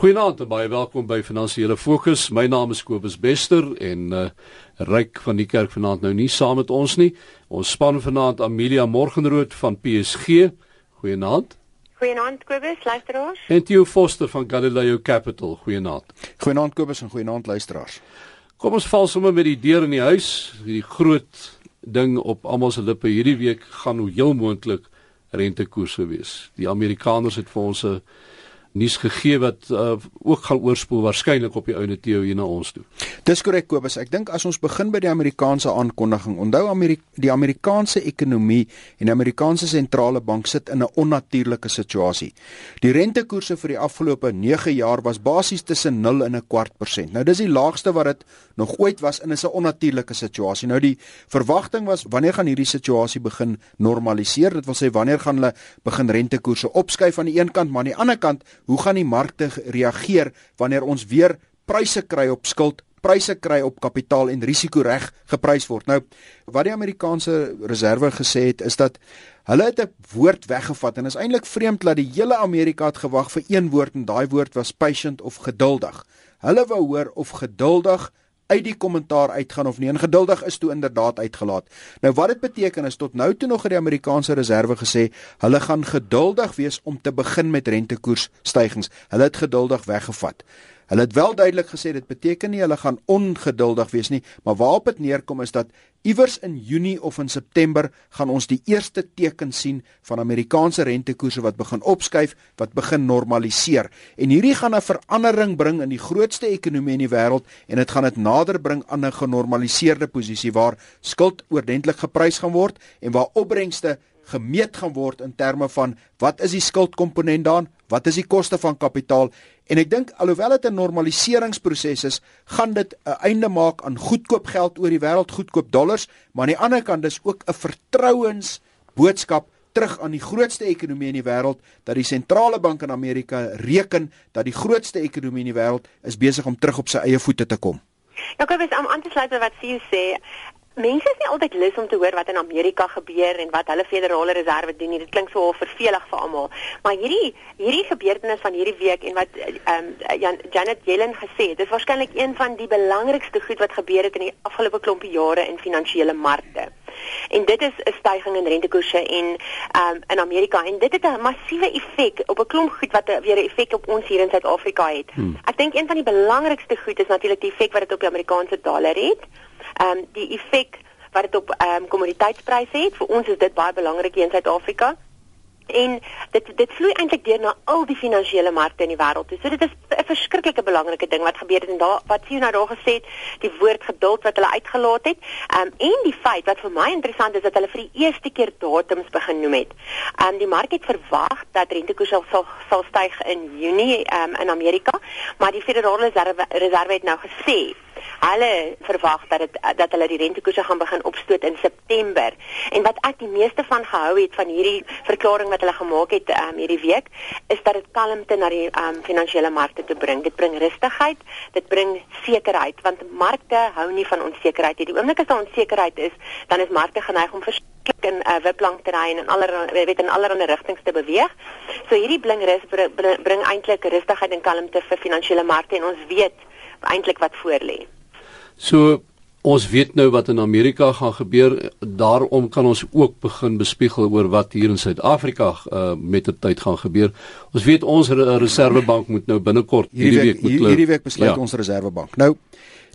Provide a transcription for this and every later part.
Goeienaand en baie welkom by Finansiële Fokus. My naam is Kobus Bester en uh Ryk van die kerk vanaand nou nie saam met ons nie. Ons span vanaand Amelia Morgenrood van PSG. Goeienaand. Goeienaand Kobus, luisteraars. En Theo Foster van Galileo Capital. Goeienaand. Goeienaand Kobus en goeienaand luisteraars. Kom ons val sommer met die deur in die huis. Die groot ding op almal se lippe hierdie week gaan hoe heel moontlik rentekoerse wees. Die Amerikaners het vir ons 'n nuus gegee wat uh, ook gaan oorspoel waarskynlik op die ouene Theo hier na ons toe. Dis korrek Kobus, ek dink as ons begin by die Amerikaanse aankondiging, onthou Amerika die Amerikaanse ekonomie en die Amerikaanse sentrale bank sit in 'n onnatuurlike situasie. Die rentekoerse vir die afgelope 9 jaar was basies tussen 0 en 'n kwart persent. Nou dis die laagste wat dit nog ooit was is 'n onnatuurlike situasie. Nou die verwagting was wanneer gaan hierdie situasie begin normaliseer? Dit wil sê wanneer gaan hulle begin rentekoerse opskuif aan die een kant, maar aan die ander kant hoe gaan die markte reageer wanneer ons weer pryse kry op skuld, pryse kry op kapitaal en risiko reg geprys word. Nou, wat die Amerikaanse Reserve gesê het is dat hulle het 'n woord weggevat en is eintlik vreemd dat die hele Amerika het gewag vir een woord en daai woord was patient of geduldig. Hulle wou hoor of geduldig uit die kommentaar uitgaan of nie. En geduldig is toe inderdaad uitgelaat. Nou wat dit beteken is tot nou toe nog het die Amerikaanse Reserve gesê hulle gaan geduldig wees om te begin met rentekoersstygings. Hulle het geduldig weggevat. Hulle het wel duidelik gesê dit beteken nie hulle gaan ongeduldig wees nie, maar waarop dit neerkom is dat iewers in Junie of in September gaan ons die eerste teken sien van Amerikaanse rentekoerse wat begin opskuif, wat begin normaliseer. En hierdie gaan 'n verandering bring in die grootste ekonomie in die wêreld en dit gaan dit nader bring aan 'n genormaliseerde posisie waar skuld oordentlik geprys gaan word en waar opbrengste gemeet gaan word in terme van wat is die skuldkomponent daan, wat is die koste van kapitaal en ek dink alhoewel dit 'n normaliseringsproses is, gaan dit 'n einde maak aan goedkoop geld oor die wêreld, goedkoop dollars, maar aan die ander kant dis ook 'n vertrouensboodskap terug aan die grootste ekonomie in die wêreld dat die sentrale bank in Amerika reken dat die grootste ekonomie in die wêreld is besig om terug op sy eie voete te kom. Ja, ek wil aan te sluit by wat jy sê. Mense is nie altyd lus om te hoor wat in Amerika gebeur en wat hulle federale reserve doen nie. Dit klink so vervelig vir almal. Maar hierdie hierdie gebeurtenis van hierdie week en wat ehm um, Janet Yellen gesê het, dis waarskynlik een van die belangrikste goed wat gebeur het in die afgelope klompie jare in finansiële markte. En dit is 'n stygings in rentekoerse en ehm um, in Amerika en dit het 'n massiewe effek op 'n klomp goed wat weer 'n effek op ons hier in Suid-Afrika het. Hmm. Ek dink een van die belangrikste goed is natuurlik die effek wat dit op die Amerikaanse dollar het ehm um, die effek wat dit op ehm um, kommoditeitspryse het. Vir ons is dit baie belangrik hier in Suid-Afrika. En dit dit vloei eintlik deur na al die finansiële markte in die wêreld. So dit is 'n verskriklike belangrike ding wat gebeur het en daar wat sien nou daar gesê het, die woord geduld wat hulle uitgelaat het. Ehm um, en die feit wat vir my interessant is dat hulle vir die eerste keer datums begin noem het. Ehm um, die mark het verwag dat rentekoerse sal sal styg in Junie ehm um, in Amerika, maar die Federale Reserve, Reserve het nou gesê Hulle verwag dat dit dat hulle die rentekoerse gaan begin opstoot in September. En wat ek die meeste van gehou het van hierdie verklaring wat hulle gemaak het um, hierdie week, is dat dit kalmte na die um, finansiële markte toe bring. Dit bring rustigheid, dit bring sekerheid want markte hou nie van onsekerheid nie. Die oomblik as daar onsekerheid is, dan is markte geneig om verskriklik in 'n uh, wiplank te ry en in allerlei weet in allerlei rigtings te beweeg. So hierdie bling rus bring, bring, bring eintlik rustigheid en kalmte vir finansiële markte en ons weet eintlik wat voor lê. So ons weet nou wat in Amerika gaan gebeur, daarom kan ons ook begin bespiegel oor wat hier in Suid-Afrika uh, met die tyd gaan gebeur. Ons weet ons reservebank moet nou binnekort hierdie week moet hierdie week besluit ja. ons reservebank. Nou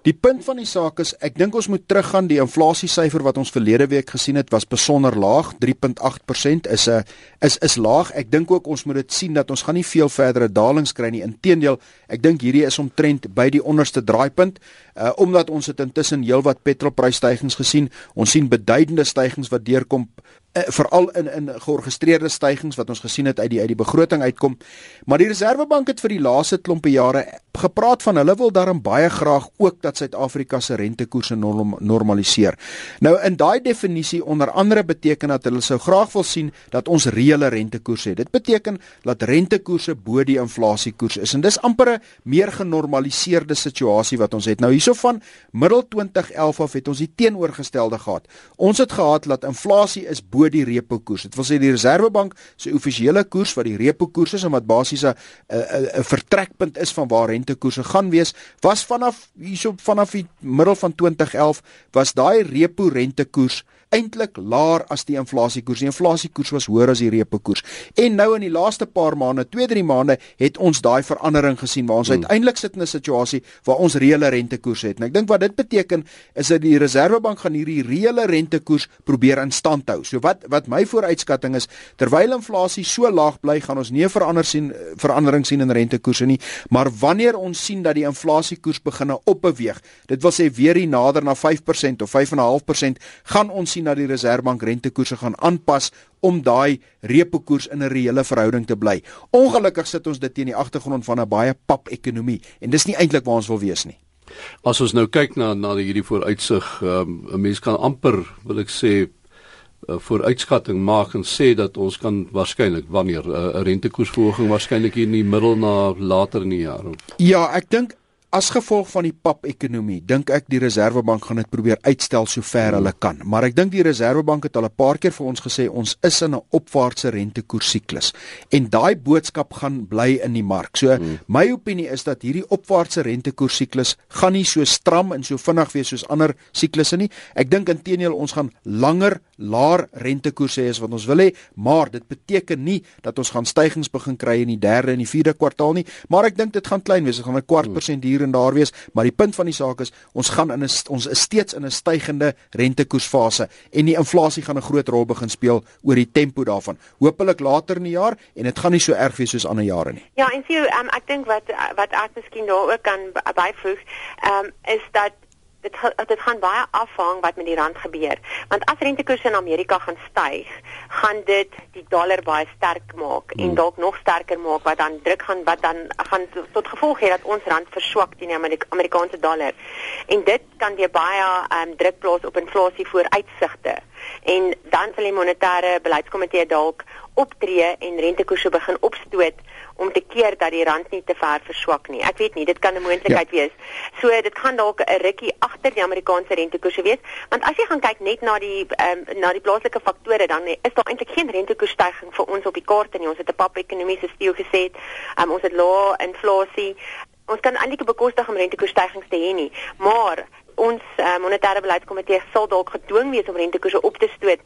Die punt van die saak is ek dink ons moet teruggaan. Die inflasie syfer wat ons verlede week gesien het was besonder laag. 3.8% is 'n is is laag. Ek dink ook ons moet dit sien dat ons gaan nie veel verdere dalings kry nie. Inteendeel ek dink hierdie is omtrent by die onderste draaipunt. Uh, omdat ons het intussen heelwat petrolprysstygings gesien ons sien beduidende stygings wat deurkom veral in in georgestreerde stygings wat ons gesien het uit die uit die begroting uitkom. Maar die Reserwebank het vir die laaste klompe jare gepraat van hulle wil daarom baie graag ook dat Suid-Afrika se rentekoerse norm, normaliseer. Nou in daai definisie onder andere beteken dat hulle sou graag wil sien dat ons reële rentekoerse het. Dit beteken dat rentekoerse bo die inflasiekoers is en dis amper 'n meer genormaliseerde situasie wat ons het. Nou hierso van middel 2011 af het ons die teenoorgestelde gehad. Ons het gehad dat inflasie is bo die repo koers. Dit wil sê die Reserwebank se offisiële koers wat die repo koers is en wat basies 'n 'n vertrekpunt is van waar rentekoerse gaan wees, was vanaf hierso vanaf die middel van 2011 was daai repo rentekoers eintlik laer as die inflasiekoers. Die inflasiekoers was hoër as die repo koers. En nou in die laaste paar maande, 2-3 maande, het ons daai verandering gesien waar ons hmm. uiteindelik sit in 'n situasie waar ons reële rentekoers het. En ek dink wat dit beteken is dat die Reserwebank gaan hierdie reële rentekoers probeer in stand hou. So wat wat my vooruitskatting is, terwyl inflasie so laag bly, gaan ons nie 'n verandering sien verandering sien in rentekoerse nie, maar wanneer ons sien dat die inflasiekoers begin opbeweeg, dit wil sê weer hier nader na 5% of 5.5%, gaan ons sien dat die Reserwebank rentekoerse gaan aanpas om daai repo koers in 'n reële verhouding te bly. Ongelukkig sit ons dit teen die agtergrond van 'n baie pap ekonomie en dis nie eintlik waar ons wil wees nie. As ons nou kyk na na hierdie vooruitsig, um, 'n mens kan amper wil ek sê vooruitskatting maak en sê dat ons kan waarskynlik wanneer 'n uh, rentekoersverhoging waarskynlik hier in die middel na later in die jaar. Ja, ek dink As gevolg van die pap-ekonomie, dink ek die Reserwebank gaan dit probeer uitstel sover hulle kan. Maar ek dink die Reserwebank het al 'n paar keer vir ons gesê ons is in 'n opwaartse rentekoersiklus en daai boodskap gaan bly in die mark. So hmm. my opinie is dat hierdie opwaartse rentekoersiklus gaan nie so stram en so vinnig wees soos ander siklusse nie. Ek dink intedeel ons gaan langer laer rentekoerse as wat ons wil hê, maar dit beteken nie dat ons gaan stygings begin kry in die 3de en die 4de kwartaal nie, maar ek dink dit gaan klein wees. Dit gaan 'n kwart hmm. persent hier en daar wees, maar die punt van die saak is ons gaan in 'n ons is steeds in 'n stygende rentekoersfase en die inflasie gaan 'n groot rol begin speel oor die tempo daarvan. Hoopelik later in die jaar en dit gaan nie so erg wees soos ander jare nie. Ja, en sien um, ek dink wat wat ek miskien daar ook kan byvoeg, ehm um, is dat dit dit gaan baie afhang wat met die rand gebeur. Want as rentekoerse in Amerika gaan styg, gaan dit die dollar baie sterk maak en dalk nog sterker maak wat dan druk gaan wat dan gaan tot gevolg hê dat ons rand verswak teen die Amerika Amerikaanse dollar. En dit kan weer baie um, druk plaas op inflasie vooruitsigte. En dan sal die monetêre beleidskomitee dalk optree en rentekoerse begin opstoot om te keer dat die rand nie te ver verswak nie. Ek weet nie, dit kan 'n moontlikheid ja. wees. So dit gaan dalk 'n rukkie agter die Amerikaanse rentekoerse wees, want as jy gaan kyk net na die um, na die plaaslike faktore dan is daar eintlik geen rentekoersstygings vir ons op die kaart nie. Ons het 'n pap ekonomie se steel gesê, um, ons het lae inflasie. Ons kan eintlik bekostig om rentekoersstygings te hê nie, maar ons uh, monetêre beleidskomitee sal dalk gedwing wees om rentekoerse op te stoot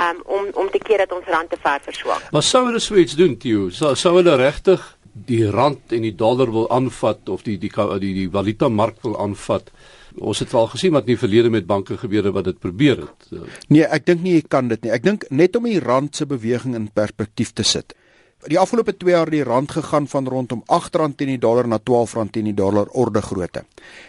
um, om om te keer dat ons rand te ver verswak. Maar sou hulle so iets doen, Theo? Sou sou hulle regtig die rand en die dollar wil aanvat of die die die die, die valuta mark wil aanvat? Ons het al gesien wat in die verlede met banke gebeur het wat dit probeer het. Nee, ek dink nie jy kan dit nie. Ek dink net om die rand se beweging in perspektief te sit die afgelope 2 jaar die rand gegaan van rondom R8 teen die dollar na R12 teen die dollar orde grootte.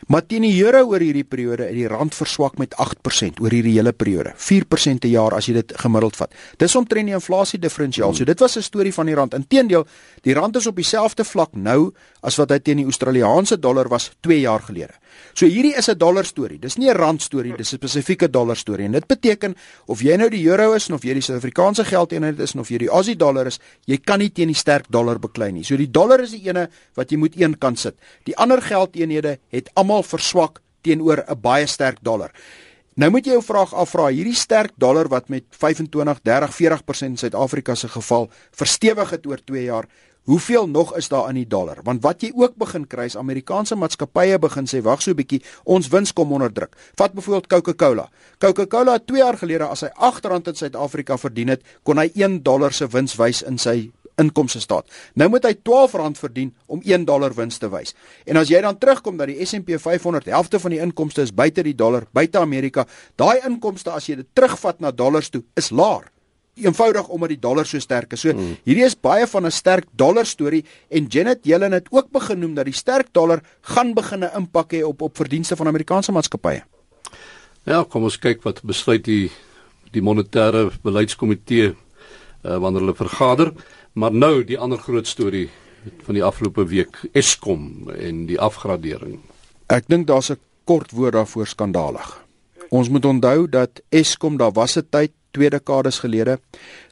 Maar teen die euro oor hierdie periode het die rand verswak met 8% oor hierdie hele periode. 4% per jaar as jy dit gemiddeld vat. Dis omtrent die inflasie diferensiaal. So dit was 'n storie van die rand. Inteendeel, die rand is op dieselfde vlak nou as wat hy teen die Australiese dollar was 2 jaar gelede. So hierdie is 'n dollar storie. Dis nie 'n rand storie, dis 'n spesifieke dollar storie. En dit beteken of jy nou die euro is of jy die Suid-Afrikaanse geldeenheid is of jy die Aussie dollar is, jy kan nie teen die sterk dollar beklei nie. So die dollar is die ene wat jy moet een kant sit. Die ander geldeenhede het almal verswak teenoor 'n baie sterk dollar. Nou moet jy jou vraag afvra, hierdie sterk dollar wat met 25, 30, 40% in Suid-Afrika se geval verstewig het oor 2 jaar, Hoeveel nog is daar in die dollar? Want wat jy ook begin kry is Amerikaanse maatskappye begin sê wag so 'n bietjie, ons wins kom onder druk. Vat byvoorbeeld Coca-Cola. Coca-Cola het 2 jaar gelede as hy R8 in Suid-Afrika verdien het, kon hy 1 dollar se wins wys in sy inkomste staat. Nou moet hy R12 verdien om 1 dollar wins te wys. En as jy dan terugkom dat die S&P 500 helfte van die inkomste is buite die dollar, buite Amerika, daai inkomste as jy dit terugvat na dollars toe, is laer eenvoudig omdat die dollar so sterk is. So hmm. hierdie is baie van 'n sterk dollar storie en Janet Yellen het ook begin noem dat die sterk dollar gaan begin 'n impak hê op op verdienste van Amerikaanse maatskappye. Ja, kom ons kyk wat besluit die die monetêre beleidskomitee uh, wanneer hulle vergader. Maar nou die ander groot storie van die afgelope week Eskom en die afgradering? Ek dink daar's 'n kort woord daarvoor skandalig. Ons moet onthou dat Eskom daar was 'n tyd twee dekades gelede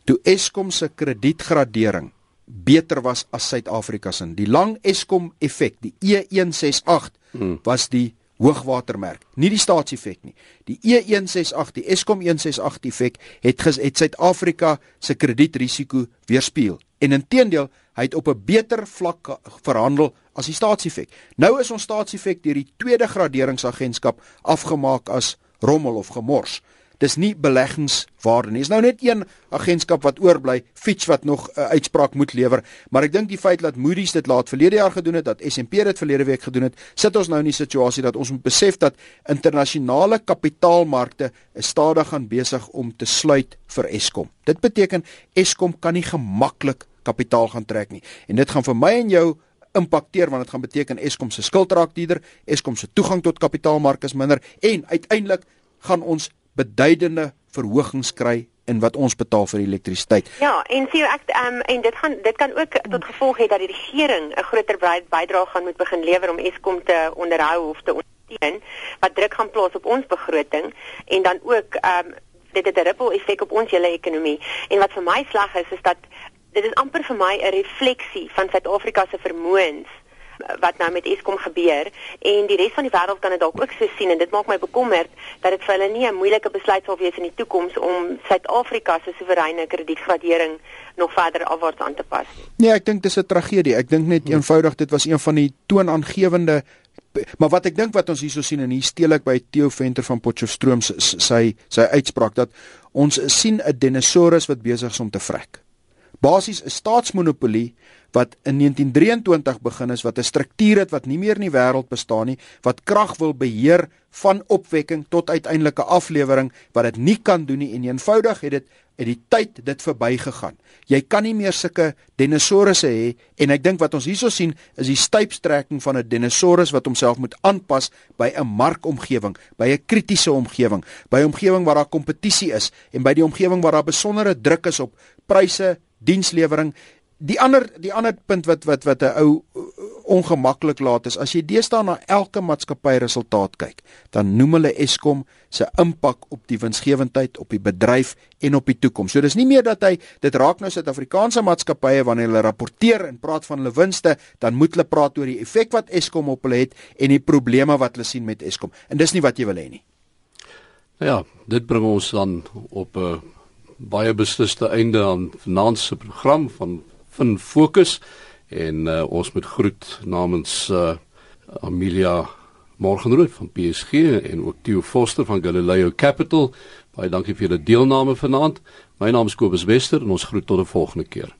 toe Eskom se kredietgradering beter was as Suid-Afrika se. Die lang Eskom effek, die E168 hmm. was die hoogwatermerk, nie die staatseffek nie. Die E168, die Eskom 168 effek het het Suid-Afrika se kredietrisiko weerspieël. En intedeel, hy het op 'n beter vlak verhandel as die staatseffek. Nou is ons staatseffek deur die tweede graderingsagentskap afgemaak as rommel of gemors. Dis nie beleggingswaarde nie. Dis nou net een agentskap wat oorbly, Fitch wat nog 'n uh, uitspraak moet lewer, maar ek dink die feit dat Moody's dit laat verlede jaar gedoen het, dat S&P dit verlede week gedoen het, sit ons nou in die situasie dat ons moet besef dat internasionale kapitaalmarkte stadig gaan besig om te sluit vir Eskom. Dit beteken Eskom kan nie gemaklik kapitaal gaan trek nie. En dit gaan vir my en jou impakteer want dit gaan beteken Eskom se skuld raak duurder, Eskom se toegang tot kapitaalmark is minder en uiteindelik gaan ons beduidende verhogings kry in wat ons betaal vir elektrisiteit. Ja, en sien ek um, en dit gaan dit kan ook tot gevolg hê dat die regering 'n groter bydrae gaan moet begin lewer om Eskom te onderhou of te ondersteun wat druk gaan plaas op ons begroting en dan ook um, dit het 'n ripple effek op ons hele ekonomie. En wat vir my sleg is is dat dit is amper vir my 'n refleksie van Suid-Afrika se vermoëns wat nou met Eskom gebeur en die res van die wêreld kan dit dalk ook so sien en dit maak my bekommerd dat dit vir hulle nie 'n moeilike besluit sal wees in die toekoms om Suid-Afrika se soewereine kredietgradering nog verder afwaarts aan te pas. Nee, ek dink dis 'n tragedie. Ek dink net eenvoudig dit was een van die toonaangewende maar wat ek dink wat ons hierso sien en hier steel ek by Theo Venter van Potchefstroom sy sy uitspraak dat ons sien 'n dinosaurus wat besig is om te vrek basies 'n staatsmonopolie wat in 1923 begin is wat 'n struktuur het wat nie meer in die wêreld bestaan nie wat krag wil beheer van opwekking tot uiteindelike aflewering wat dit nie kan doen nie en eenvoudig het dit uit die tyd dit verbygegaan. Jy kan nie meer sulke dinosourusse hê en ek dink wat ons hierso sien is die stypstrekking van 'n dinosourus wat homself moet aanpas by 'n markomgewing, by 'n kritiese omgewing, by 'n omgewing waar daar kompetisie is en by die omgewing waar daar besondere druk is op pryse, dienslewering. Die ander die ander punt wat wat wat 'n ou uh, ongemaklik laat is as jy deesdae na elke maatskappy resultaat kyk, dan noem hulle Eskom se impak op die winsgewendheid op die bedryf en op die toekoms. So dis nie meer dat hy dit raak nou Suid-Afrikaanse maatskappye wanneer hulle rapporteer en praat van hulle winste, dan moet hulle praat oor die effek wat Eskom op hulle het en die probleme wat hulle sien met Eskom. En dis nie wat jy wil hê nie. Ja, dit bring ons dan op 'n uh baie besliste einde aan vanaand se program van van fokus en uh, ons moet groet namens uh, Amelia Morgenrood van PSG en ook Theo Foster van Galileo Capital. Baie dankie vir julle deelname vanaand. My naam is Kobus Wester en ons groet tot 'n volgende keer.